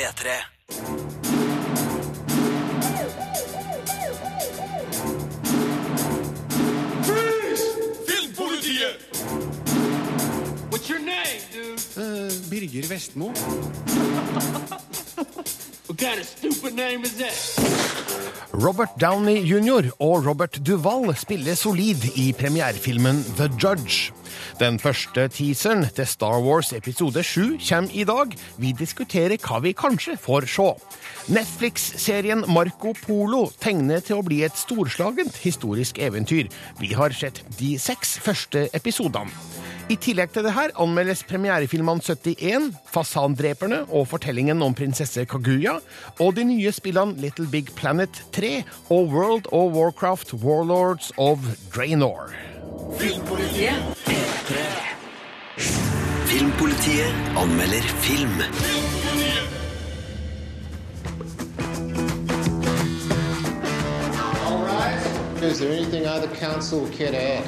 P3. Filmpolitiet! What's your name, dude? Birger Vestmo. What kind of stupid name is that? Robert Downey jr. og Robert Duvall spiller solid i premierefilmen The Judge. Den første teaseren til Star Wars episode 7 kommer i dag. Vi diskuterer hva vi kanskje får se. Netflix-serien Marco Polo tegner til å bli et storslagent historisk eventyr. Vi har sett de seks første episodene. I tillegg til det her anmeldes premierefilmene 71, Fasandreperne og Fortellingen om prinsesse Kaguya, og de nye spillene Little Big Planet 3 og World of Warcraft Warlords of Draenor. Filmpolitiet anmelder film. Is there anything either council would care to add?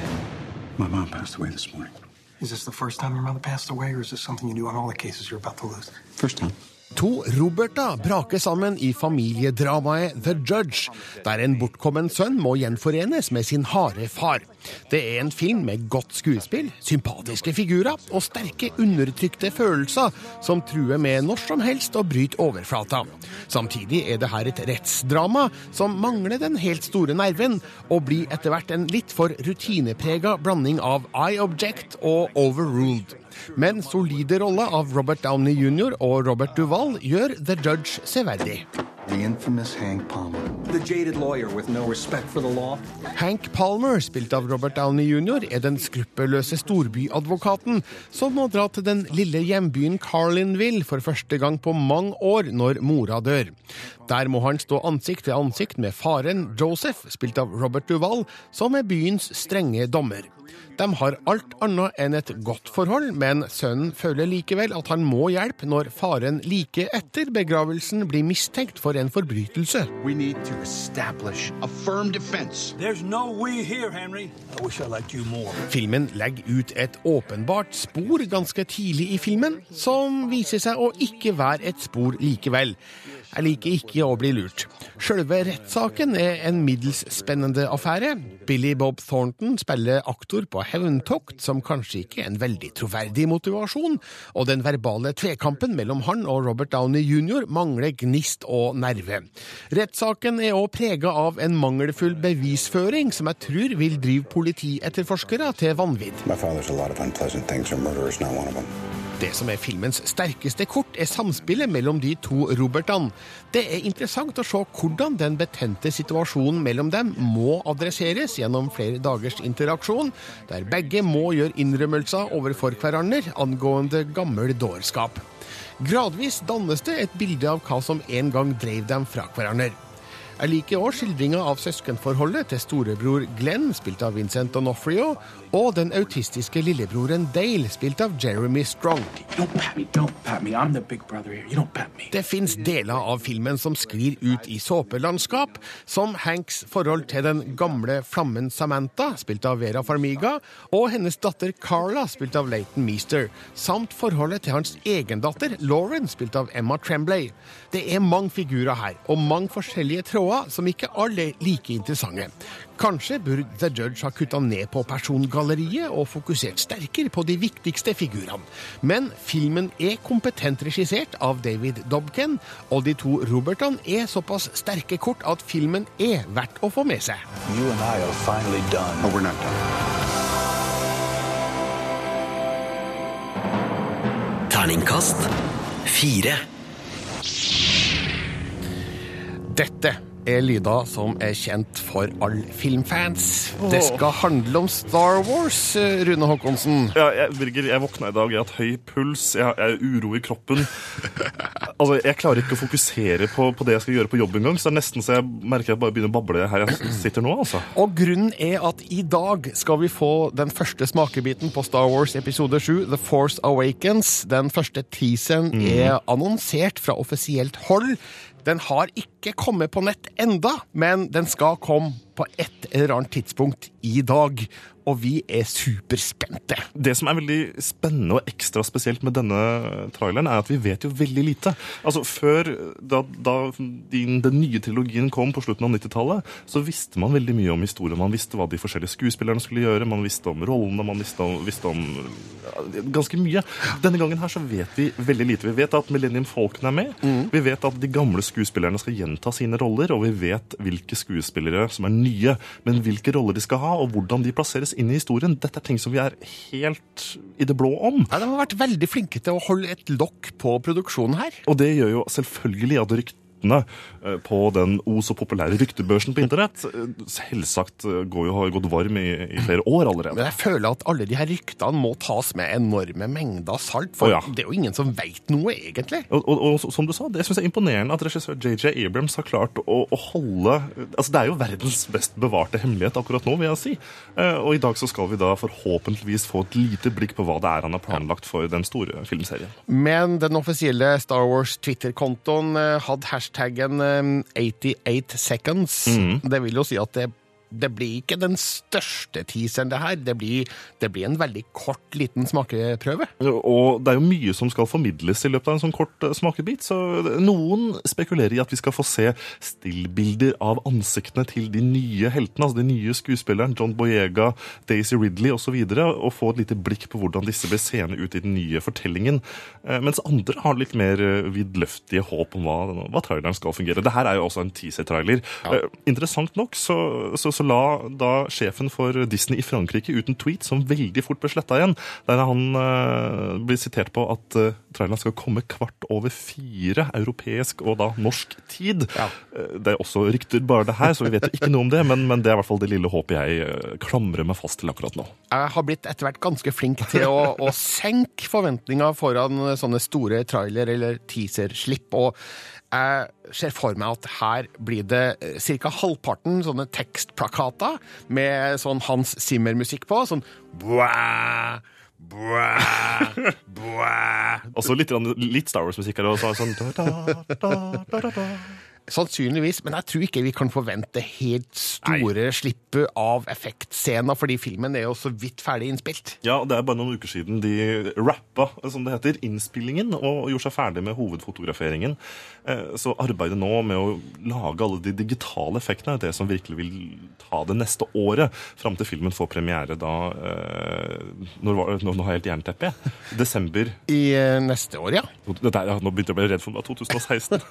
My mom passed away this morning. Is this the first time your mother passed away, or is this something you do on all the cases you're about to lose? First time. To Roberta braker sammen i familiedramaet The Judge, der en bortkommen sønn må gjenforenes med sin harde far. Det er en film med godt skuespill, sympatiske figurer og sterke undertrykte følelser som truer med når som helst å bryte overflata. Samtidig er det her et rettsdrama som mangler den helt store nerven, og blir etter hvert en litt for rutineprega blanding av I Object og Overruled. Men solide rolle av Robert Downey jr. og Robert Duvall gjør The Judge severdig. The infamous Hank Palmer. The jaded lawyer with no respect for the law? Hank Palmer, spilt av Robert Downey jr., er den skruppelløse storbyadvokaten som må dra til den lille hjembyen Carlinville for første gang på mange år når mora dør. Der må han stå ansikt til ansikt med faren Joseph, spilt av Robert Duvall, som er byens strenge dommer. De har alt annet enn et godt forhold, men sønnen føler likevel at han må hjelpe når faren like etter begravelsen blir mistenkt for en forbrytelse. No here, I I. Filmen legger ut et åpenbart spor ganske tidlig i filmen, som viser seg å ikke være et spor likevel. Jeg liker ikke å bli lurt. Selve rettssaken er en middels spennende affære. Billy Bob Thornton spiller aktor på hevntokt, som kanskje ikke er en veldig troverdig motivasjon, og den verbale tvekampen mellom han og Robert Downey jr. mangler gnist og nerve. Rettssaken er òg prega av en mangelfull bevisføring, som jeg tror vil drive politietterforskere til vanvidd. My father's a lot of unpleasant things, and murder is not one of. Det som er filmens sterkeste kort, er samspillet mellom de to Robertene. Det er interessant å se hvordan den betente situasjonen mellom dem må adresseres gjennom flere dagers interaksjon, der begge må gjøre innrømmelser overfor hverandre angående gammel dårskap. Gradvis dannes det et bilde av hva som en gang drev dem fra hverandre. Jeg liker òg skildringa av søskenforholdet til storebror Glenn, spilt av Vincent D'Onofrio, og den autistiske lillebroren Dale, spilt av Jeremy Strong. Det fins deler av filmen som sklir ut i såpelandskap, som Hanks forhold til den gamle flammen Samantha, spilt av Vera Farmiga, og hennes datter Carla, spilt av Leighton Meester, samt forholdet til hans egen datter, Lauren, spilt av Emma Tremblay. Det er mange figurer her, og mange forskjellige tråder som ikke alle er like interessante. Kanskje burde The Judge ha kutta ned på persongalleriet og fokusert sterkere på de viktigste figurene. Men filmen er kompetent regissert av David Dobken, og de to Robertene er såpass sterke kort at filmen er verdt å få med seg. You and I are finally done. Oh, we're not done. Terningkast fire. Dette er lyder som er kjent for alle filmfans. Det skal handle om Star Wars, eh, Rune Håkonsen. Ja, jeg, Birger, jeg våkna i dag, jeg har hatt høy puls, jeg har, uro i kroppen. Altså, Jeg klarer ikke å fokusere på, på det jeg skal gjøre på jobb engang, så det er nesten så jeg merker at jeg bare begynner å bable her jeg sitter nå. altså. Og grunnen er at i dag skal vi få den første smakebiten på Star Wars episode 7, The Force Awakens. Den første teaseren er annonsert fra offisielt hold. Den har ikke kommet på nett enda, men den skal komme på et eller annet tidspunkt i dag. Og vi er superspente. Det som er veldig spennende og ekstra spesielt med denne traileren, er at vi vet jo veldig lite. Altså Før, da, da din, den nye trilogien kom på slutten av 90-tallet, så visste man veldig mye om historien. Man visste hva de forskjellige skuespillerne skulle gjøre, man visste om rollene, man visste om, visste om ja, ganske mye. Denne gangen her så vet vi veldig lite. Vi vet at Millennium Falcon er med. Vi vet at de gamle skuespillerne skal gjenta sine roller, og vi vet hvilke skuespillere som er nye. Men hvilke roller de skal ha, og hvordan de plasseres inn i historien, dette er ting som vi er helt i det blå om. Ja, De har vært veldig flinke til å holde et lokk på produksjonen her. Og det gjør jo selvfølgelig at ryktene eh, på den o så populære ryktebørsen på internett eh, selvsagt eh, går jo, har gått varm i, i flere år allerede. Men jeg føler at alle de her ryktene må tas med enorme mengder salt, for oh, ja. det er jo ingen som veit noe, egentlig. Og, og, og som du sa, det synes jeg er imponerende at regissør JJ Abrams har klart å, å holde Altså, Det er jo verdens best bevarte hemmelighet akkurat nå, vil jeg si. Og i dag så skal vi da forhåpentligvis få et lite blikk på hva det er han har planlagt for den store filmserien. Men den offisielle Star Wars Twitter-kontoen hadde hadde hashtaggen eh, 88 seconds. Det vil jo si at det, det blir ikke den største teaseren, det her. Det blir, det blir en veldig kort, liten smakeprøve. Og det er jo mye som skal formidles i løpet av en sånn kort eh, smakebit, så noen spekulerer i at vi skal få se stillbilder av ansiktene til de nye heltene, altså de nye skuespillerne, John Boyega, Daisy Ridley osv., og, så og få et lite blikk på hvordan disse blir seende ut i den nye fortellingen. Eh, Mens andre har litt mer eh, vidløftige håp om hva, hva traileren skal fungere. Dette er jo også en teaser-trailer. Ja. Interessant nok så, så, så la da sjefen for Disney i Frankrike ut en tweet som veldig fort ble sletta igjen, der han uh, blir sitert på at uh, traileren skal komme kvart over fire europeisk og da norsk tid. Ja. Uh, Det er også rykter bare det her, så vi vet jo ikke noe om det, men, men det er i hvert fall det lille håpet jeg klamrer meg fast til akkurat nå. Jeg har blitt etter hvert ganske flink til å, å senke forventninga foran sånne store trailer- eller teaser-slipp. Og jeg ser for meg at her blir det ca. halvparten sånne tekstplakater med sånn Hans Zimmer-musikk på. Sånn bwa, bwa, Og så litt, litt Star Wars-musikk her. Og så, sånn, da, da, da. Sannsynligvis, men jeg tror ikke vi kan forvente helt store slipp av effektscener, fordi filmen er jo så vidt ferdig innspilt. Ja, det er bare noen uker siden de rappa, som det heter, innspillingen og gjorde seg ferdig med hovedfotograferingen. Eh, Så arbeidet nå med å lage alle de digitale effektene er det som virkelig vil ta det neste året, fram til filmen får premiere da eh, Nå nå har jeg helt jernteppe, jeg. Desember. I eh, neste år, ja. Dette nå begynte jeg å bli redd for var 2016.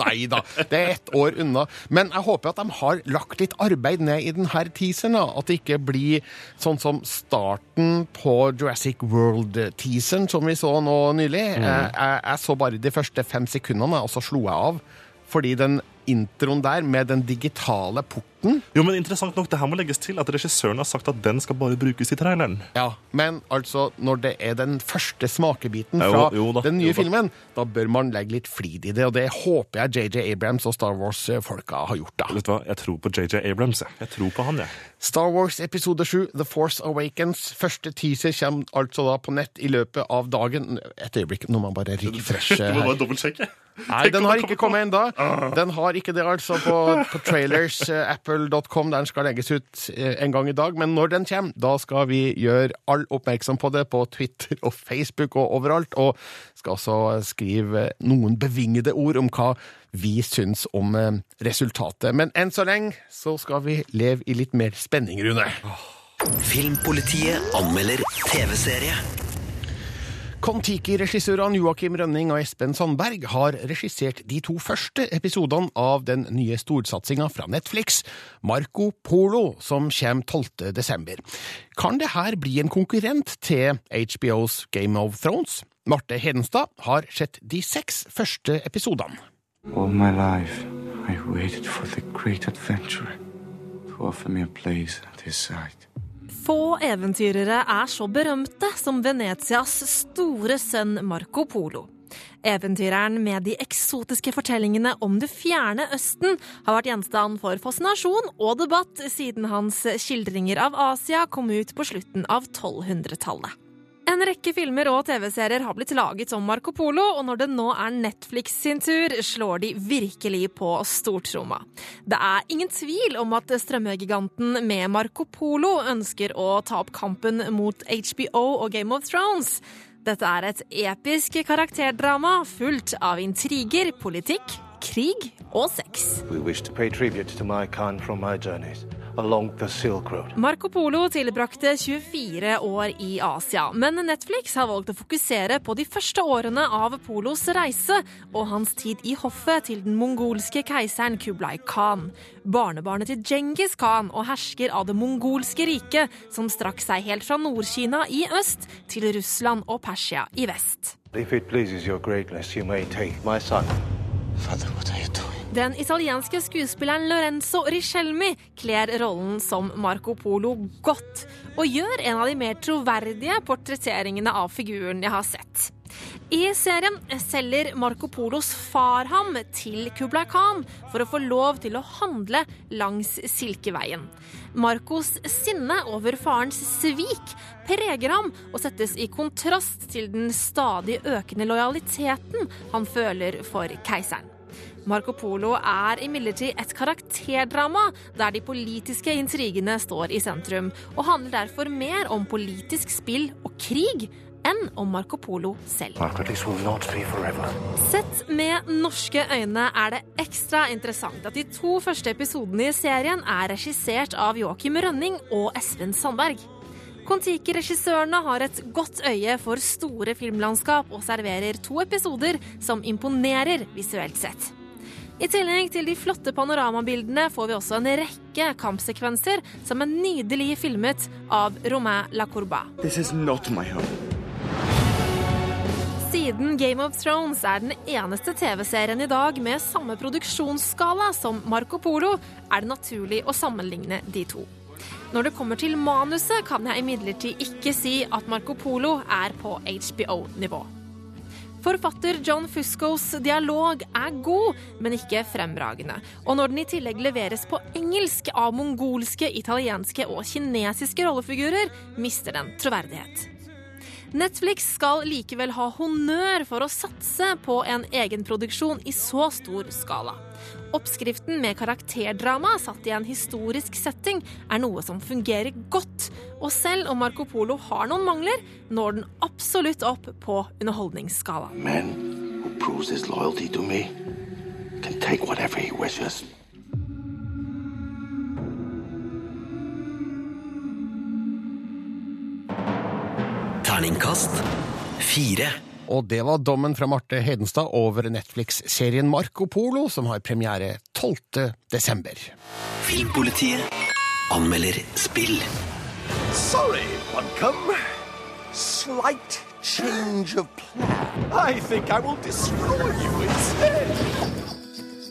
Nei da, det er ett år unna. Men jeg håper at de har lagt litt arbeid ned i denne teaseren. da. At det ikke blir sånn som starten på Jurassic World-teaseren som vi så nå nylig. Jeg, jeg, jeg så bare de første fem sekundene, og så slo jeg av. Fordi den introen der med den digitale porten Jo, men interessant nok, det her må legges til at regissøren har sagt at den skal bare brukes i traileren. Ja, Men altså, når det er den første smakebiten fra jo da, den nye filmen, da bør man legge litt flid i det, og det håper jeg JJ Abrams og Star Wars-folka har gjort, da. Vet du hva, Jeg tror på JJ Abrams. Jeg, jeg tror på han, jeg. Star Wars episode 7, The Force Awakens. Første teaser kommer altså da på nett i løpet av dagen. Et øyeblikk, nå må man bare refreshe Du må bare dobbeltsjekke. Nei, den har ikke kommet ennå. Den har ikke det, altså, på, på trailers, eh, apple.com, der den skal legges ut eh, en gang i dag. Men når den kommer, da skal vi gjøre all oppmerksom på det på Twitter og Facebook og overalt. Og skal også skrive noen bevingede ord om hva vi syns om eh, resultatet. Men enn så lenge så skal vi leve i litt mer spenning, Rune. Filmpolitiet anmelder TV-serie. Kon-Tiki-regissørene Joakim Rønning og Espen Sandberg har regissert de to første episodene av den nye storsatsinga fra Netflix, Marco Polo, som kommer 12. desember. Kan det her bli en konkurrent til HBOs Game of Thrones? Marte Hedenstad har sett de seks første episodene. All my life, I waited for the great adventure to offer me a place at his side. Få eventyrere er så berømte som Venetias store sønn Marco Polo. Eventyreren med de eksotiske fortellingene om det fjerne Østen har vært gjenstand for fascinasjon og debatt siden hans skildringer av Asia kom ut på slutten av 1200-tallet. En rekke filmer og TV-serier har blitt laget om Marco Polo, og når det nå er Netflix sin tur, slår de virkelig på stortromma. Det er ingen tvil om at strømmegiganten med Marco Polo ønsker å ta opp kampen mot HBO og Game of Thrones. Dette er et episk karakterdrama fullt av intriger, politikk, krig og sex. We wish to pay tribute to my kind from my journeys along the Silk Road. Marco Polo tilbrakte 24 år i Asia, men Netflix har valgt å fokusere på de første årene av Polos reise og hans tid i hoffet til den mongolske keiseren Kublai Khan. Barnebarnet til Djengis Khan og hersker av det mongolske riket, som strakk seg helt fra Nord-Kina i øst til Russland og Persia i vest. If it pleases your greatness, you may take my son. Father, what are you doing? Den italienske skuespilleren Lorenzo Richelmi kler rollen som Marco Polo godt, og gjør en av de mer troverdige portretteringene av figuren jeg har sett. I serien selger Marco Polos far ham til Kublai Khan for å få lov til å handle langs Silkeveien. Marcos sinne over farens svik preger ham og settes i kontrast til den stadig økende lojaliteten han føler for keiseren. Marco Polo er imidlertid et karakterdrama der de politiske intrigene står i sentrum, og handler derfor mer om politisk spill og krig enn om Marco Polo selv. Sett med norske øyne er det ekstra interessant at de to første episodene i serien er regissert av Joakim Rønning og Espen Sandberg. Kon-Tiki-regissørene har et godt øye for store filmlandskap og serverer to episoder som imponerer visuelt sett. I tillegg til de flotte panoramabildene får vi også en rekke kampsekvenser som er nydelig filmet av Romain Lacourba. Siden Game of Thrones er den eneste TV-serien i dag med samme produksjonsskala som Marco Polo, er det naturlig å sammenligne de to. Når det kommer til manuset, kan jeg imidlertid ikke si at Marco Polo er på HBO-nivå. Forfatter John Fuscos dialog er god, men ikke fremragende. Og når den i tillegg leveres på engelsk av mongolske, italienske og kinesiske rollefigurer, mister den troverdighet. Netflix skal likevel ha honnør for å satse på en egenproduksjon i så stor skala. Oppskriften med karakterdrama satt i en historisk setting er noe som fungerer godt, og selv om Marco Polo har noen mangler, når den absolutt opp på underholdningsskala. Man who proves his loyalty to me can take whatever he wishes. Terningkast fire. Og det var dommen fra Marte Hedenstad over Netflix-serien Marco Polo, som har premiere 12. desember. Filmpolitiet anmelder spill. Sorry, Buncombe. Slight change of plan. I think I will destroy you instead.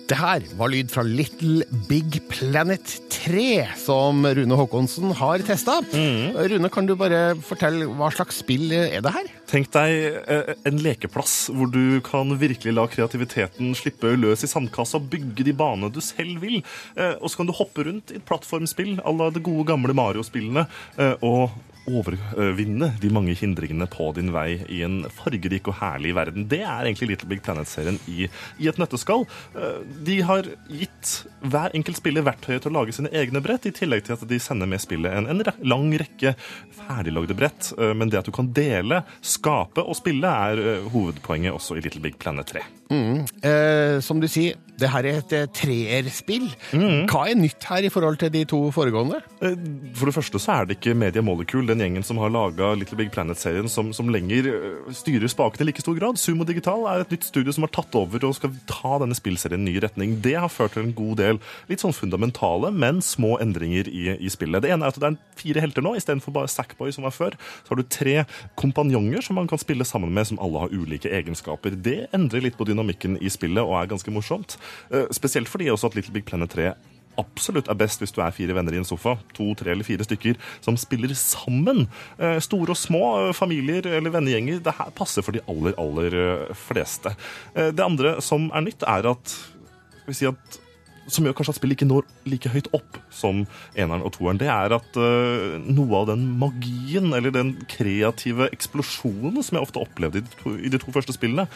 Det her var lyd fra Little Big Planet 3, som Rune Håkonsen har testa. Rune, kan du bare fortelle hva slags spill er det her? Tenk deg eh, en lekeplass hvor du kan virkelig la kreativiteten slippe løs i sandkassa og bygge de banene du selv vil. Eh, Og så kan du hoppe rundt i et plattformspill à la det gode, gamle Mario-spillene. eh, Og overvinne de mange hindringene på din vei i en fargerik og herlig verden. Det er egentlig Little Big Planet-serien i, i et nøtteskall. Eh, De har gitt hver enkelt spiller verktøyet til å lage sine egne brett, i tillegg til at de sender med spillet en, en lang rekke ferdiglagde brett. Eh, Men det at du kan dele, skape og spille, er eh, hovedpoenget også i Little Big Planet 3. Mm. Eh, som du sier, det her er et eh, treerspill. Hva er nytt her i forhold til de to foregående? Eh, For det første så er det ikke Media Molecule, den gjengen som har laga Little Big Planet-serien, som, som lenger eh, styrer spakene i like stor grad. Sumo Digital er et nytt studio som har tatt over og skal ta denne spillserien i ny retning. Det har ført til en god del litt sånn fundamentale, men små endringer i, i spillet. Det ene er at det er fire helter nå, istedenfor bare Sackboy som var før. Så har du tre kompanjonger som man kan spille sammen med, som alle har ulike egenskaper. Det endrer litt på dynamikken i spillet og er ganske morsomt. Eh, Spesielt fordi også at Little Big Planet 3 absolutt er best hvis du er fire venner i en sofa, to, tre eller fire stykker, som spiller sammen. Eh, Store og små eh, familier eller vennegjenger. Det her passer for de aller, aller fleste. Det andre som er nytt, er at skal vi si at som gjør kanskje at spillet ikke når like høyt opp som eneren og toeren, det er at uh, noe av den magien, eller den kreative eksplosjonen som jeg ofte opplevde i de to, i de to første spillene,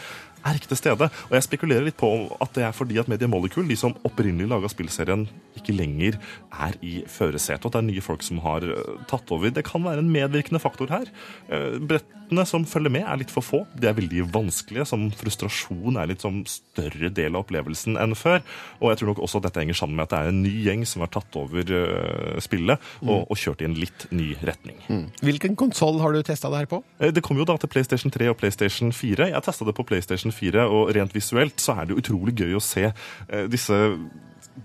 er ikke til stede. Og jeg spekulerer litt på at det er fordi at Media Molecule, de som opprinnelig laga spillserien, ikke lenger er i førersetet, og at det er nye folk som har eh, tatt over. Det kan være en medvirkende faktor her. Eh, Brettene som følger med, er litt for få. De er veldig vanskelige. Som frustrasjon er litt som større del av opplevelsen enn før. Og jeg tror nok også at dette henger sammen med at det er en ny gjeng som har tatt over eh, spillet og, og kjørt i en litt ny retning. Hvilken konsoll har du testa det her på? Det kom jo da til PlayStation 3 og PlayStation 4. Jeg testa det på PlayStation 4, og rent visuelt så er det utrolig gøy å se eh, disse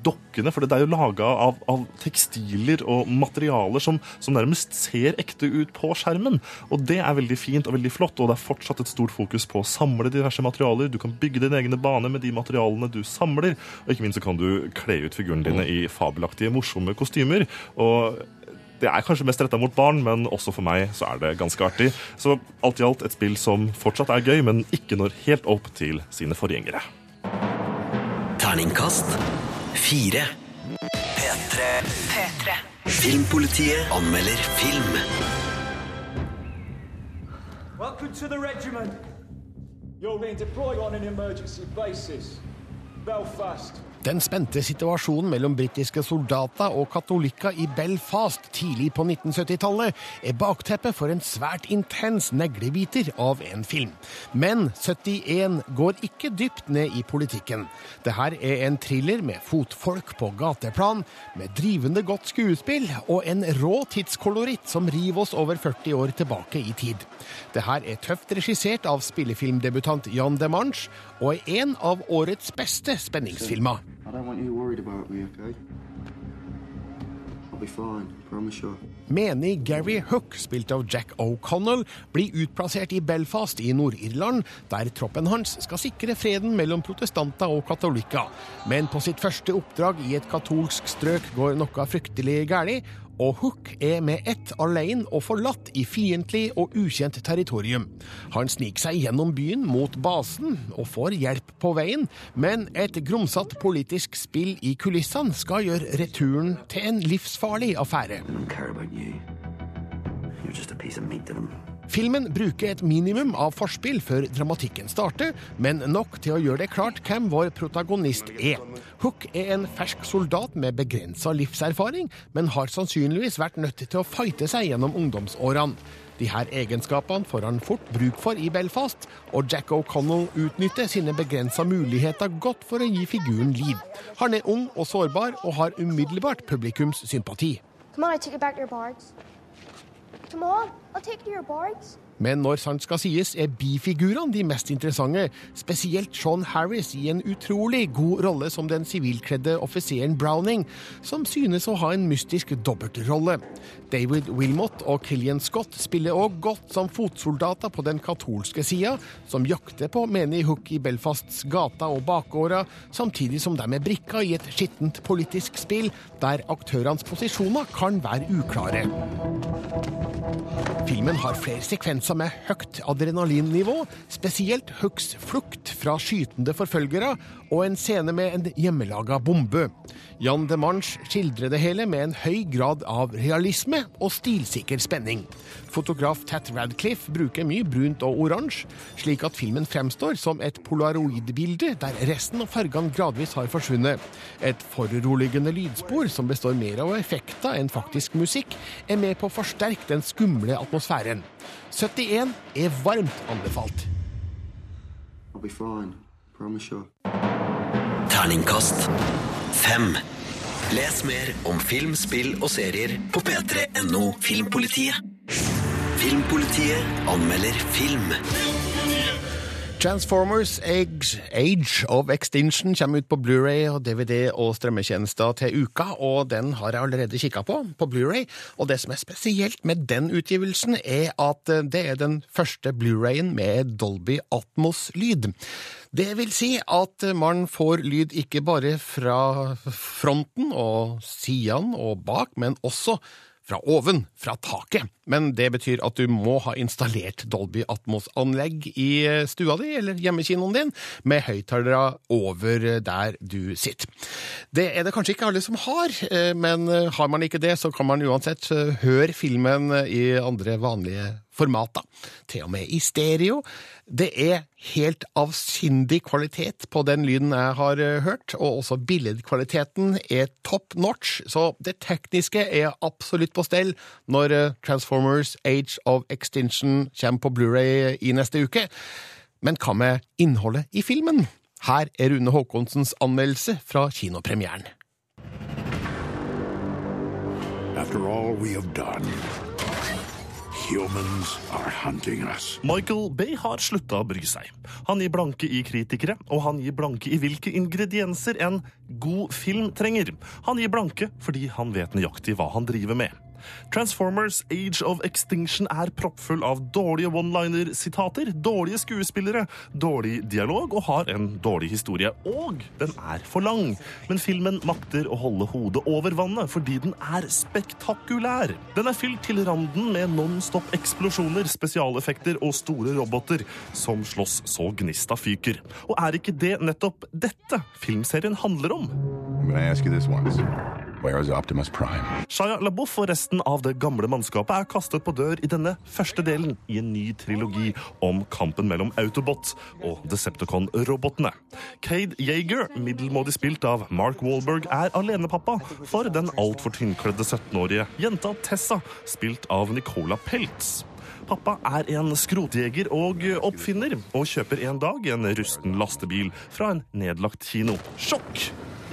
dokkene, for det er jo laga av, av tekstiler og materialer som, som nærmest ser ekte ut på skjermen. Og det er veldig fint og veldig flott, og det er fortsatt et stort fokus på å samle diverse materialer. Du kan bygge dine egne baner med de materialene du samler, og ikke minst så kan du kle ut figurene dine i fabelaktige, morsomme kostymer. og det er kanskje mest retta mot barn, men også for meg så er det ganske artig. Så alt i alt et spill som fortsatt er gøy, men ikke når helt opp til sine forgjengere. Terningkast fire. P3. P3. Filmpolitiet anmelder film. Welcome to the regiment. You're being deployed on an emergency basis. Belfast. Den spente situasjonen mellom britiske soldater og katolikker i Belfast tidlig på 1970-tallet er bakteppet for en svært intens neglebiter av en film. Men 71 går ikke dypt ned i politikken. Dette er en thriller med fotfolk på gateplan, med drivende godt skuespill og en rå tidskoloritt som river oss over 40 år tilbake i tid. Dette er tøft regissert av spillefilmdebutant Jan Demange, og er en av årets beste spenningsfilmer. I don't want you worried about me, okay? Menig Gary Hook, spilt av Jack O'Connell, blir utplassert i Belfast i Nord-Irland, der troppen hans skal sikre freden mellom protestanter og katolikker. Men på sitt første oppdrag i et katolsk strøk går noe fryktelig galt, og Hook er med ett alene og forlatt i fiendtlig og ukjent territorium. Han sniker seg gjennom byen mot basen og får hjelp på veien, men et grumsete politisk spill i kulissene skal gjøre returen til en livsfarlig affære. They don't care about you. You're just a piece of meat to. Filmen bruker et minimum av forspill før dramatikken starter, men nok til å gjøre det klart hvem vår protagonist er. Hook er en fersk soldat med begrensa livserfaring, men har sannsynligvis vært nødt til å fighte seg gjennom ungdomsårene. De her egenskapene får han fort bruk for i Belfast, og Jack O'Connell utnytter sine begrensa muligheter godt for å gi figuren liv. Han er ung og sårbar, og har umiddelbart publikums sympati. Come on, I take it back to your bards. Come I'll take it to your bards. Men når sant skal sies, er bifigurene de mest interessante. Spesielt Sean Harris i en utrolig god rolle som den sivilkledde offiseren Browning, som synes å ha en mystisk dobbeltrolle. David Wilmot og Killian Scott spiller òg godt som fotsoldater på den katolske sida, som jakter på menig Hook i Belfasts gater og bakgårder, samtidig som de er brikka i et skittent politisk spill der aktørenes posisjoner kan være uklare. Filmen har flere sekvenser med høyt adrenalinnivå, spesielt Hooks flukt fra skytende forfølgere og en scene med en hjemmelaga bombe. Jan de Manche skildrer det hele med en høy grad av realisme og stilsikker spenning. Fotograf Tat Radcliffe bruker mye brunt og oransje, slik at filmen fremstår som et polaroidbilde der resten av fargene gradvis har forsvunnet. Et foruroligende lydspor som består mer av effekter enn faktisk musikk, er med på å forsterke den skumle atmosfæren. 71 er varmt anbefalt. I'll be fine, promise you. Terningkast fem. Les mer om film, spill og serier på p3.no Filmpolitiet. Filmpolitiet anmelder film. Transformers Age, Age of Extinction kommer ut på Blu-ray og DVD og strømmetjenester til uka, og den har jeg allerede kikka på, på Blu-ray. Og det som er spesielt med den utgivelsen, er at det er den første Blu-rayen med Dolby Atmos-lyd. Det vil si at man får lyd ikke bare fra fronten og sidene og bak, men også fra oven, fra taket. Men det betyr at du må ha installert Dolby Atmos-anlegg i eh, stua di eller hjemmekinoen din, med høyttalere over der du sitter. Det er det kanskje ikke alle som har, eh, men eh, har man ikke det, så kan man uansett eh, høre filmen i andre vanlige format, da. Til og med i stereo. Det er helt avsindig kvalitet på den lyden jeg har eh, hørt, og også billedkvaliteten er top notch, så det tekniske er absolutt på stell når eh, Transformers Age of Extinction kommer på Blu-ray i neste uke. Men hva med innholdet i filmen? Her er Rune Haakonsens anmeldelse fra kinopremieren. After all we have done, humans are hunting us. Michael Bay har slutta å bry seg. Han gir blanke i kritikere, og han gir blanke i hvilke ingredienser en god film trenger. Han gir blanke fordi han vet nøyaktig hva han driver med. Transformers Age of Extinction er proppfull av dårlige one-liner-sitater, dårlige skuespillere, dårlig dialog og har en dårlig historie. Og den er for lang. Men filmen makter å holde hodet over vannet fordi den er spektakulær. Den er fylt til randen med non-stop eksplosjoner, spesialeffekter og store roboter som slåss så gnista fyker. Og er ikke det nettopp dette filmserien handler om? Shia LaBeouf og resten av det gamle mannskapet er kastet på dør i denne første delen i en ny trilogi om kampen mellom Autobot og Decepticon-robotene. Cade Yeager, middelmådig spilt av Mark Wahlberg, er alenepappa for den altfor tynnkledde 17-årige jenta Tessa, spilt av Nicola Peltz. Pappa er en skrotjeger og oppfinner, og kjøper en dag en rusten lastebil fra en nedlagt kino. Sjokk!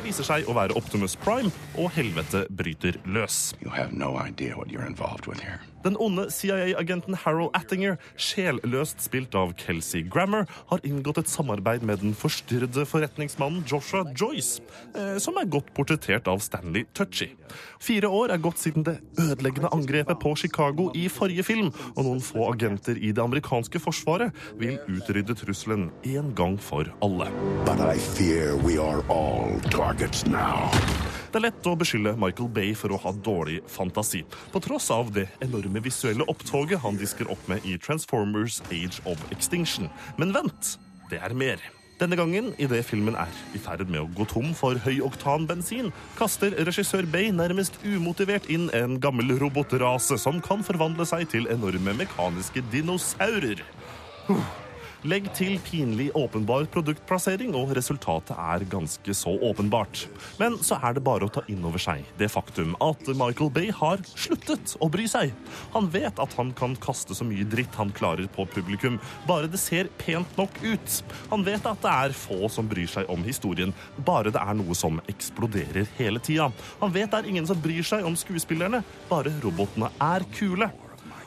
Viser seg å være Optimus Prime, og helvete bryter løs. You have no idea what you're involved with here. Den onde CIA-agenten Harold Attinger, sjelløst spilt av Kelsey Grammer, har inngått et samarbeid med den forstyrrede forretningsmannen Joshua Joyce, eh, som er godt portrettert av Stanley Tucci. Fire år er gått siden det ødeleggende angrepet på Chicago i forrige film, og noen få agenter i det amerikanske forsvaret vil utrydde trusselen en gang for alle. But I fear we are all targets now. Det er lett å beskylde Michael Bay for å ha dårlig fantasi, på tross av det enorme visuelle opptoget han disker opp med i Transformers Age of Extinction. Men vent, det er mer. Denne gangen, idet filmen er i ferd med å gå tom for høyoktanbensin, kaster regissør Bay nærmest umotivert inn en gammel robotrase som kan forvandle seg til enorme mekaniske dinosaurer. Huh. Legg til pinlig åpenbar produktplassering, og resultatet er ganske så åpenbart. Men så er det bare å ta inn over seg det faktum at Michael Bay har sluttet å bry seg. Han vet at han kan kaste så mye dritt han klarer på publikum, bare det ser pent nok ut. Han vet at det er få som bryr seg om historien, bare det er noe som eksploderer hele tida. Han vet det er ingen som bryr seg om skuespillerne, bare robotene er kule.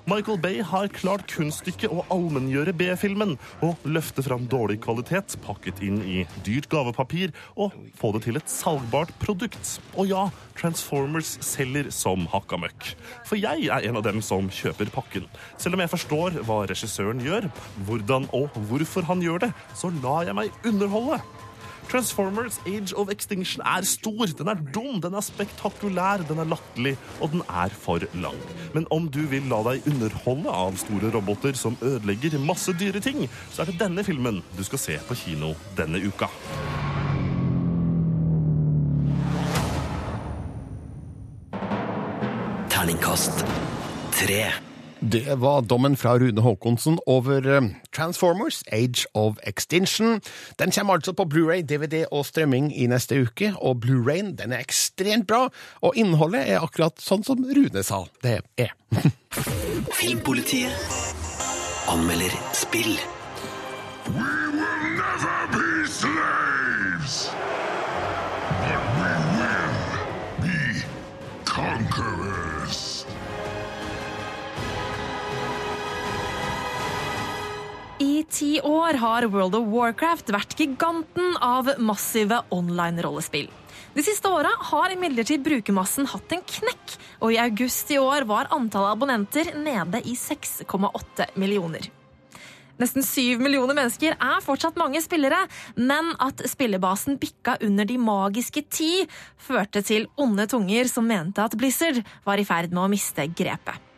Michael Bay har klart kunststykket å allmenngjøre B-filmen og løfte fram dårlig kvalitet pakket inn i dyrt gavepapir og få det til et salgbart produkt. Og ja, Transformers selger som hakka møkk. For jeg er en av dem som kjøper pakken. Selv om jeg forstår hva regissøren gjør, hvordan og hvorfor han gjør det, så lar jeg meg underholde. Transformers Age of Extinction er stor, den er dum, den er spektakulær, den er latterlig, og den er for lang. Men om du vil la deg underholde av store roboter som ødelegger masse dyre ting, så er det denne filmen du skal se på kino denne uka. Terningkast tre. Det var dommen fra Rune Haakonsen over eh, Transformers Age of Extinction. Den kommer altså på Blu-ray, DVD og strømming i neste uke, og Blu-rayen den er ekstremt bra, og innholdet er akkurat sånn som Rune sa det er. Filmpolitiet anmelder spill. Ti år har World of Warcraft vært giganten av massive online-rollespill. De siste åra har imidlertid brukermassen hatt en knekk, og i august i år var antallet abonnenter nede i 6,8 millioner. Nesten syv millioner mennesker er fortsatt mange spillere, men at spillebasen bikka under de magiske ti, førte til onde tunger som mente at Blizzard var i ferd med å miste grepet.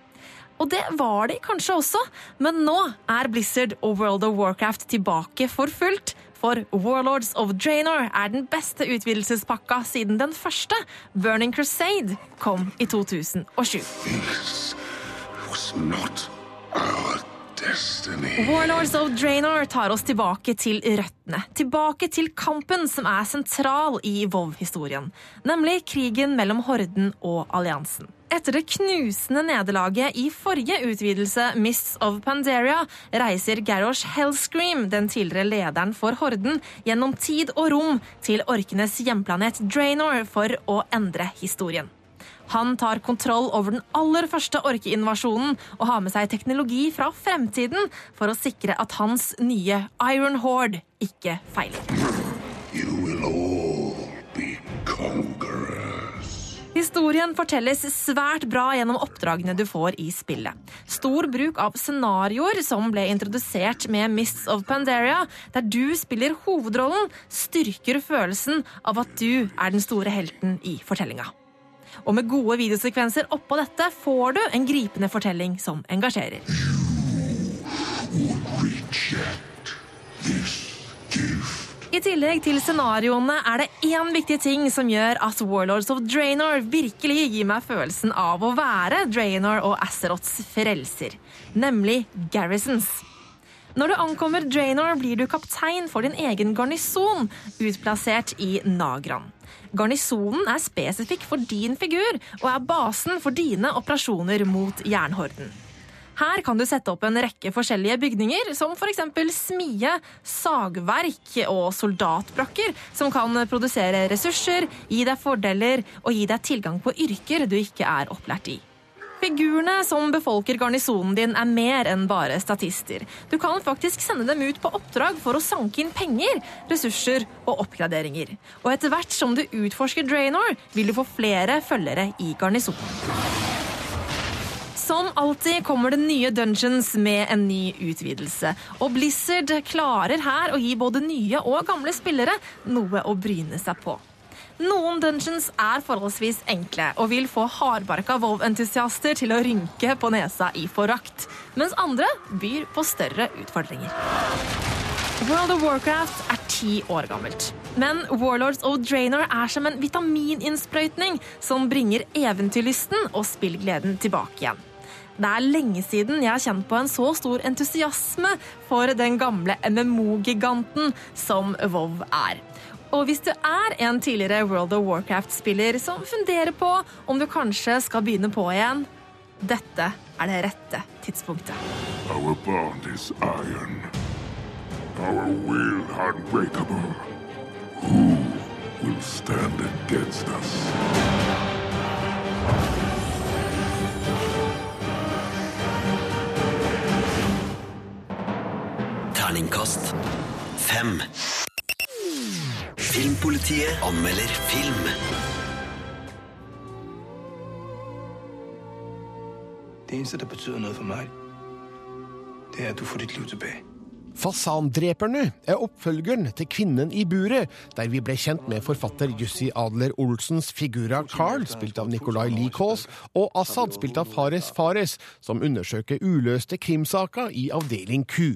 Og det var de kanskje også, men nå er Blizzard og World of Warcraft tilbake for fullt. For Warlords of Draenor er den beste utvidelsespakka siden den første, Burning Crusade, kom i 2007. was not our destiny. Warlords of Draenor tar oss tilbake til røttene. Tilbake til kampen som er sentral i WoW-historien. Nemlig krigen mellom Horden og alliansen. Etter det knusende nederlaget i forrige utvidelse, Mists of Pandaria, reiser Garrosh Hellscream, den tidligere lederen for Horden, gjennom tid og rom til orkenes hjemplanet Draenor for å endre historien. Han tar kontroll over den aller første orkeinvasjonen og har med seg teknologi fra fremtiden for å sikre at hans nye Iron Horde ikke feiler. You will all be conquerors. Historien fortelles svært bra gjennom oppdragene du får i spillet. Stor bruk av scenarioer som ble introdusert med Mists of Pandaria, der du spiller hovedrollen, styrker følelsen av at du er den store helten i fortellinga. Og med gode videosekvenser oppå dette får du en gripende fortelling som engasjerer. Reject this gift. I tillegg til scenarioene er det én viktig ting som gjør at Warlords of Draenor virkelig gir meg følelsen av å være Draenor og Azeroths frelser, nemlig garrisons. Når du ankommer Draenor, blir du kaptein for din egen garnison, utplassert i Nagran. Garnisonen er spesifikk for din figur og er basen for dine operasjoner mot jernhorden. Her kan du sette opp en rekke forskjellige bygninger, som f.eks. smie, sagverk og soldatbrakker, som kan produsere ressurser, gi deg fordeler og gi deg tilgang på yrker du ikke er opplært i. Figurene som befolker garnisonen din, er mer enn bare statister. Du kan faktisk sende dem ut på oppdrag for å sanke inn penger, ressurser og oppgraderinger. Og etter hvert som du utforsker Draenor, vil du få flere følgere i garnisonen. Som alltid kommer det nye dungeons med en ny utvidelse. Og Blizzard klarer her å gi både nye og gamle spillere noe å bryne seg på. Noen dungeons er forholdsvis enkle og vil få hardbarka Vov-entusiaster til å rynke på nesa i forakt, mens andre byr på større utfordringer. World of Warcraft er ti år gammelt. Men Warlords of Draenor er som en vitamininnsprøytning som bringer eventyrlysten og spillgleden tilbake igjen. Det er lenge siden jeg har kjent på en så stor entusiasme for den gamle MMO-giganten som WoW er. Og hvis du er en tidligere World of Warcraft-spiller som funderer på om du kanskje skal begynne på igjen, dette er det rette tidspunktet. Our bond is iron. Our will unbreakable. Who will stand against us? Terningkast fem. Filmpolitiet anmelder film. Det eneste, det betyder noe for meg, det er, at du får ditt liv tilbake. Fasandreperne er oppfølgeren til Kvinnen i buret, der vi ble kjent med forfatter Jussi Adler Olsens figura Carl, spilt av Nicolai Likås, og Assad, spilt av Fares Fares, som undersøker uløste krimsaker i avdeling Q.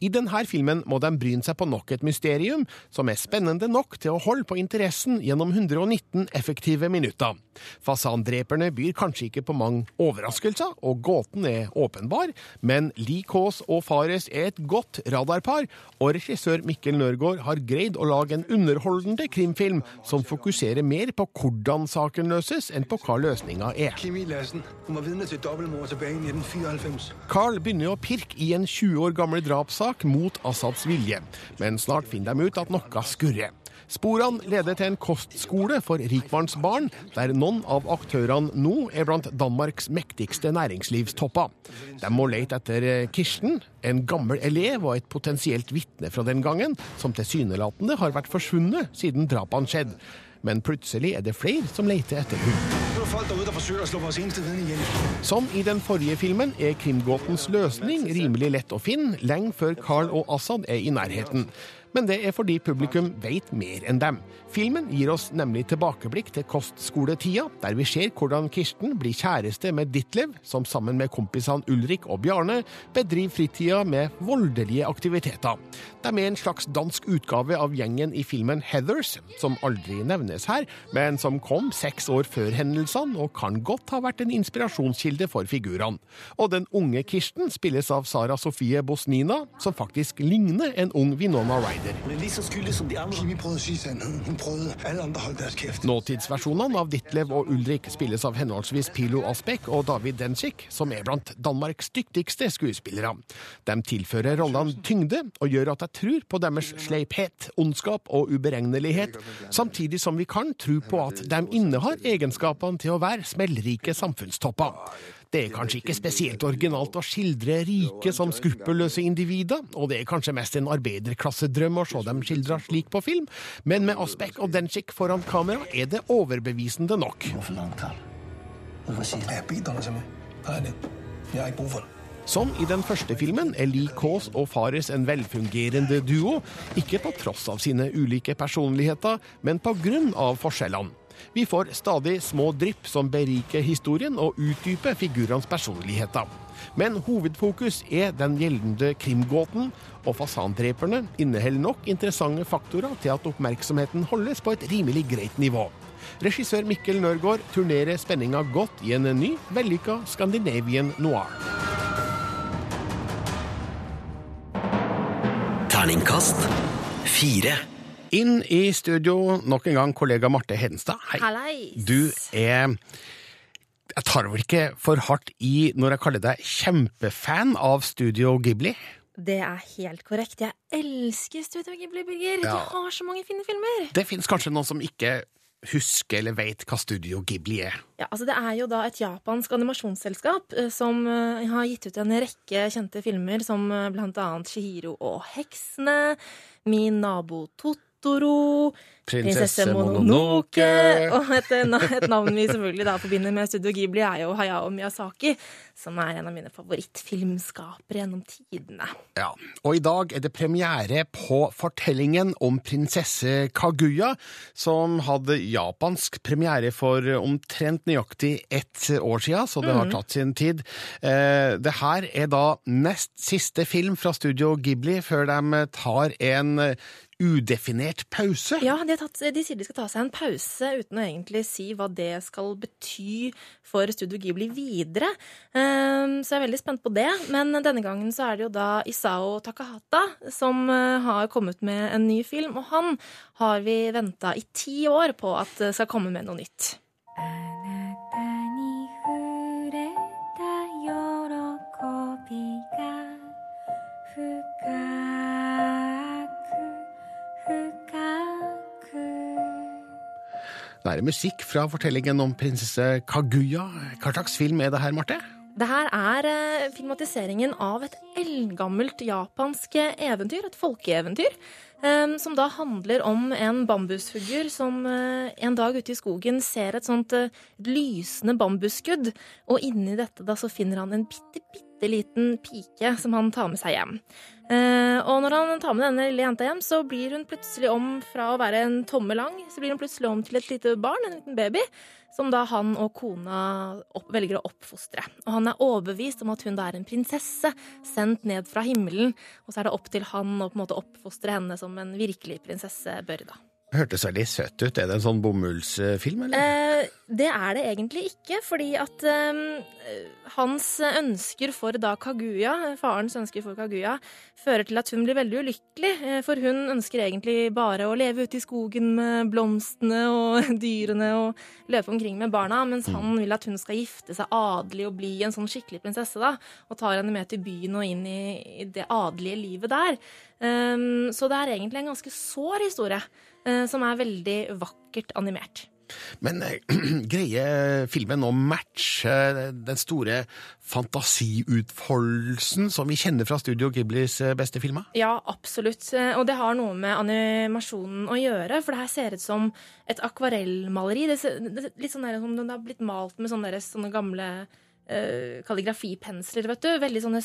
I denne filmen må de bryne seg på nok et mysterium som er spennende nok til å holde på interessen gjennom 119 effektive minutter. Fasandreperne byr kanskje ikke på mange overraskelser, og gåten er åpenbar, men Likås og Fares er et godt radarpar, og regissør Mikkel Nørgaard har greid å lage en underholdende krimfilm som fokuserer mer på hvordan saken løses, enn på hva løsninga er. Kimi Lassen, hun var vidne til dobbeltmord tilbage i 1994. Carl begynner å pirke i en 20 år gammel drapssak mot Assads vilje, men snart finner de ut at noe skurrer. Sporene leder til en kostskole for rikmannsbarn, der noen av aktørene nå er blant Danmarks mektigste næringslivstopper. De må lete etter Kirsten, en gammel elev og et potensielt vitne fra den gangen, som tilsynelatende har vært forsvunnet siden drapene skjedde. Men plutselig er det flere som leter etter er ihjel. Som i den forrige filmen er krimgåtens løsning rimelig lett å finne lenge før Carl og Assad er i nærheten. Men det er fordi publikum vet mer enn dem. Filmen gir oss nemlig tilbakeblikk til kostskoletida, der vi ser hvordan Kirsten blir kjæreste med Ditlev, som sammen med kompisene Ulrik og Bjarne bedriver fritida med voldelige aktiviteter. De er en slags dansk utgave av gjengen i filmen Heathers, som aldri nevnes her, men som kom seks år før hendelsene og kan godt ha vært en inspirasjonskilde for figurene. Og den unge Kirsten spilles av Sara Sofie Bosnina, som faktisk ligner en ung Vinona Ryder. Hun Men lige så skulle som de andre. Kimi prøvde å si sannheten. Hun prøvde. Alle andre holdt deres kjeft. Nåtidsversjonene av Ditlev og Ulrik spilles av henholdsvis Pilo Asbæk og David Dencik, som er blant Danmarks dyktigste skuespillere. De tilfører rollene tyngde og gjør at jeg tror på deres sleiphet, ondskap og uberegnelighet, samtidig som vi kan tro på at de innehar egenskapene til å være smellrike samfunnstopper. Det er kanskje ikke spesielt originalt å skildre rike som skruppelløse individer, og det er kanskje mest en arbeiderklassedrøm å se dem skildra slik på film, men med Asbæk og Denchik foran kamera er det overbevisende nok. Jeg har ikke for det. Som i den første filmen er Lee Kaas og Fares en velfungerende duo, ikke på tross av sine ulike personligheter, men på grunn av forskjellene. Vi får stadig små drypp som beriker historien og utdyper figurenes personligheter. Men hovedfokus er den gjeldende krimgåten, og fasandreperne inneholder nok interessante faktorer til at oppmerksomheten holdes på et rimelig greit nivå. Regissør Mikkel Nørgaard turnerer spenninga godt i en ny, vellykka Scandinavian noir. Terningkast fire. Inn i studio nok en gang kollega Marte Hedenstad. Hei. Hallais. Du er Jeg tar vel ikke for hardt i når jeg kaller deg kjempefan av Studio Ghibli? Det er helt korrekt. Jeg elsker Studio Ghibli, Birger. Ja. De har så mange fine filmer. Det fins kanskje noen som ikke husker eller vet hva Studio Ghibli er. Ja, altså Det er jo da et japansk animasjonsselskap eh, som eh, har gitt ut en rekke kjente filmer, som eh, blant annet Shihiro og heksene, Min nabo Totoro, Prinsesse Prinsesse Mononoke. Og et, et navn vi selvfølgelig da forbinder med Studio Ghibli, er jo Hayao Miyazaki, som er en av mine favorittfilmskapere gjennom tidene. Ja, og i dag er det premiere på fortellingen om prinsesse Kaguya, som hadde japansk premiere for omtrent nøyaktig ett år siden, så det har Mhm. tatt sin tid. Eh, det her er da nest siste film fra Studio Ghibli før de tar en udefinert pause. Ja, de, har tatt, de sier de skal ta seg en pause uten å egentlig si hva det skal bety for Studio Ghibli videre. Um, så jeg er veldig spent på det. Men denne gangen så er det jo da Isao Takahata som eh, har kommet med en ny film. Og han har vi venta i ti år på at eh, skal komme med noe nytt. Det er musikk fra fortellingen om prinsesse Kaguya. Hva slags film er det her, Marte? Det her er eh, filmatiseringen av et eldgammelt japansk eventyr, et folkeeventyr, som da handler om en bambushugger som eh, en dag ute i skogen ser et sånt eh, lysende bambusskudd, og inni dette da så finner han en bitte, bitte liten pike som han tar med seg hjem. Eh, og når han tar med denne lille jenta hjem, så blir hun plutselig om fra å være en tomme lang, så blir hun plutselig om til et lite barn, en liten baby, som da han og kona opp, velger å oppfostre. Og han er overbevist om at hun da er en prinsesse, sendt ned fra himmelen, og så er det opp til han å på en måte oppfostre henne som en virkelig prinsesse bør, da. Hørtes veldig søtt ut. Er det en sånn bomullsfilm, eller? Eh, det er det egentlig ikke, fordi at eh, hans ønsker for da Kaguya, farens ønsker for Kaguya, fører til at hun blir veldig ulykkelig. eh, For hun ønsker egentlig bare å leve ute i skogen med blomstene og dyrene og løpe omkring med barna, mens han vil at hun skal gifte seg adelig og bli en sånn skikkelig prinsesse, da, og tar henne med til byen og inn i, i det adelige livet der. Um, så det er egentlig en ganske sår historie, som er veldig vakkert animert. Men eh, greier filmen å matche den store fantasiutfoldelsen som vi kjenner fra Studio Ghiblis eh, beste filmer? Ja, absolutt. Og det har noe med animasjonen å gjøre, for det her ser ut som et akvarellmaleri. Det ser det er litt sånn der, som det har blitt malt med sånne, der, sånne gamle uh, kalligrafipensler, vet du. Veldig sånne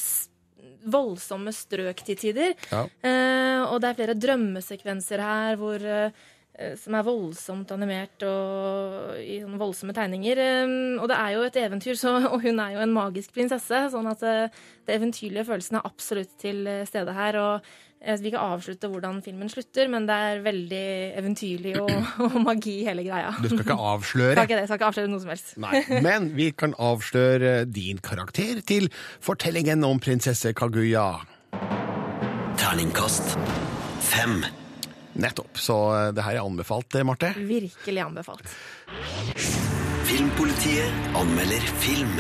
voldsomme strøk til tider. Ja. Eh, og det er flere drømmesekvenser her hvor eh, som er voldsomt animert og i sånne voldsomme tegninger. Eh, og det er jo et eventyr, så, og hun er jo en magisk prinsesse, sånn at eh, det eventyrlige følelsen er absolutt til eh, stede her. Og jeg vil ikke avslutte hvordan filmen slutter, men det er veldig eventyrlig og, og magi i hele greia. Du skal ikke avsløre? Skal ikke det, skal ikke avsløre noe som helst. Nei, men vi kan avsløre din karakter til fortellingen om prinsesse Kaguya. Terningkast fem. Nettopp. Så eh, det her er anbefalt, eh, Marte. Virkelig anbefalt. Filmpolitiet anmelder film.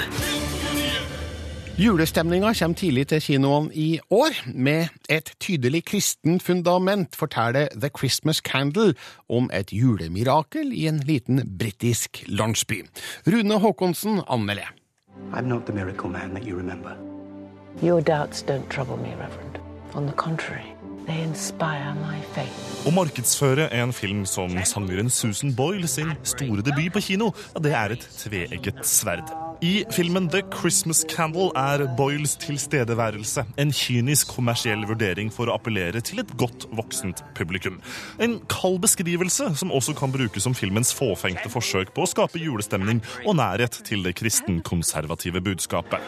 Julestemninga kommer tidlig til kinoene i år. Med et tydelig kristent fundament forteller The Christmas Candle om et julemirakel i en liten britisk landsby. Rune Haakonsen anmelder. I'm not the miracle man that you remember. Your doubts don't trouble me, Reverend. On the contrary, Å markedsføre en film som sangeren Susan Boyle sin store debut på kino, ja, det er et tveegget sverd. I filmen The Christmas Candle er Boyles tilstedeværelse en kynisk kommersiell vurdering for å appellere til et godt voksent publikum. En kald beskrivelse som også kan brukes som filmens fåfengte forsøk på å skape julestemning og nærhet til det kristenkonservative budskapet.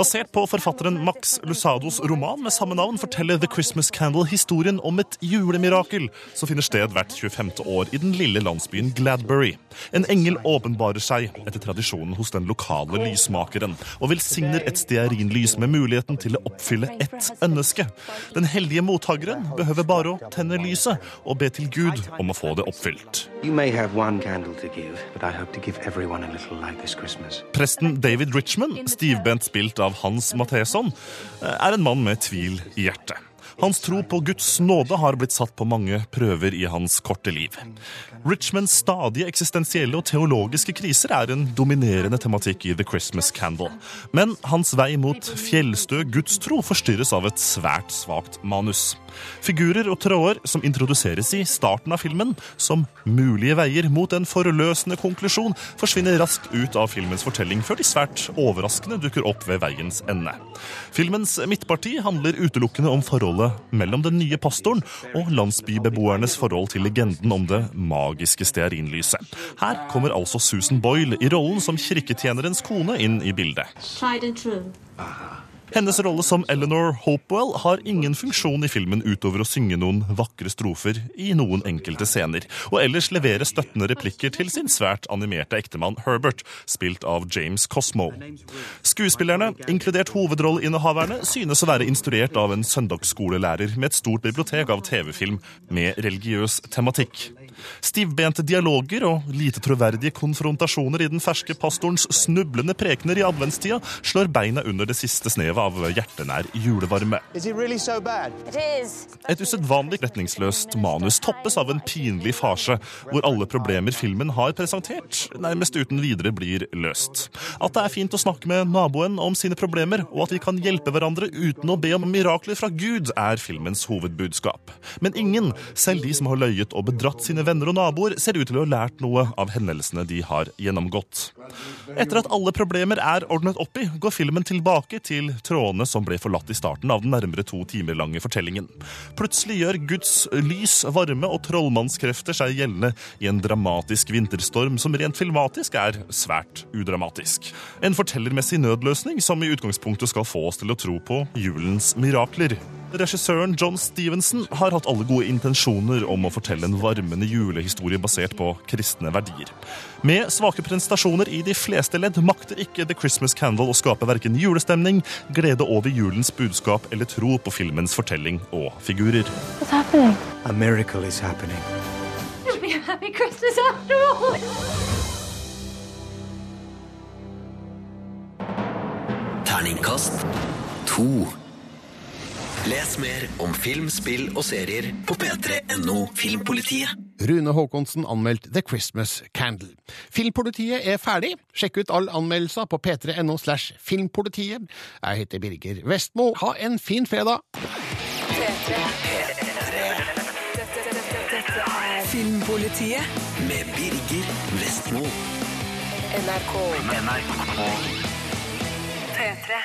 Basert på forfatteren Max Lusados roman med samme navn forteller The Christmas Candle historien om et julemirakel som finner sted hvert 25. år i den lille landsbyen Gladbury. En engel åpenbarer seg etter tradisjonen hos den lokale lysmakeren og velsigner et stearinlys med muligheten til å oppfylle ett ønske. Den heldige mottakeren behøver bare å tenne lyset og be til Gud om å få det oppfylt. Presten David Richmond, stivbent spilt av Hans Matheson, er en mann med tvil i hjertet. Hans tro på Guds nåde har blitt satt på mange prøver i hans korte liv. Richmonds stadige eksistensielle og teologiske kriser er en dominerende tematikk i The Christmas Candle. Men hans vei mot fjellstø gudstro forstyrres av et svært svakt manus. Figurer og tråder som introduseres i starten av filmen som mulige veier mot en forløsende konklusjon, forsvinner raskt ut av filmens fortelling før de svært overraskende dukker opp ved veiens ende. Filmens midtparti handler utelukkende om forholdet mellom den nye pastoren og landsbybeboernes forhold til legenden om det magiske stearinlyset. Her kommer altså Susan Boyle i rollen som kirketjenerens kone inn i bildet. Tried and true. Hennes rolle som Eleanor Hopewell har ingen funksjon i filmen utover å synge noen vakre strofer i noen enkelte scener, og ellers levere støttende replikker til sin svært animerte ektemann Herbert, spilt av James Cosmo. Skuespillerne, inkludert hovedrolleinnehaverne, synes å være instruert av en søndagsskolelærer med et stort bibliotek av TV-film med religiøs tematikk. Stivbente dialoger og lite troverdige konfrontasjoner i den ferske pastorens snublende prekener i adventstida slår beina under det siste snevet av hjertenær julevarme. Really so bad? Et usedvanlig retningsløst manus toppes av en pinlig farse, hvor alle problemer filmen har presentert, nærmest uten videre blir løst. At det er fint å snakke med naboen om sine problemer, og at vi kan hjelpe hverandre uten å be om mirakler fra Gud, er filmens hovedbudskap. Men ingen, selv de som har løyet og bedratt sine venner og naboer, ser ut til å ha lært noe av hendelsene de har gjennomgått. Etter at alle problemer er ordnet opp i, går filmen tilbake til trådene som ble forlatt i starten av den nærmere to timer lange fortellingen. Plutselig gjør Guds lys, varme og trollmannskrefter seg gjeldende i en dramatisk vinterstorm som rent filmatisk er svært udramatisk. En fortellermessig nødløsning som i utgangspunktet skal få oss til å tro på julens mirakler. Regissøren John Stevenson har hatt alle gode intensjoner om å fortelle en varmende julehistorie basert på kristne verdier. Med svake prestasjoner i de fleste ledd makter ikke The Christmas Candle å skape verken julestemning, glede over julens budskap eller tro på filmens fortelling og figurer. What's happening? A miracle is happening. It'll be a happy Christmas after all. Terningkast to. Les mer om film, spill og serier på p3.no Filmpolitiet. Rune Haakonsen anmeldt The Christmas Candle. Filmpolitiet er ferdig. Sjekk ut alle anmeldelser på p3.no slash filmpolitiet. Jeg heter Birger Vestmo. Ha en fin fredag! Filmpolitiet Med Birger Vestmo. NRK. NRK. P3.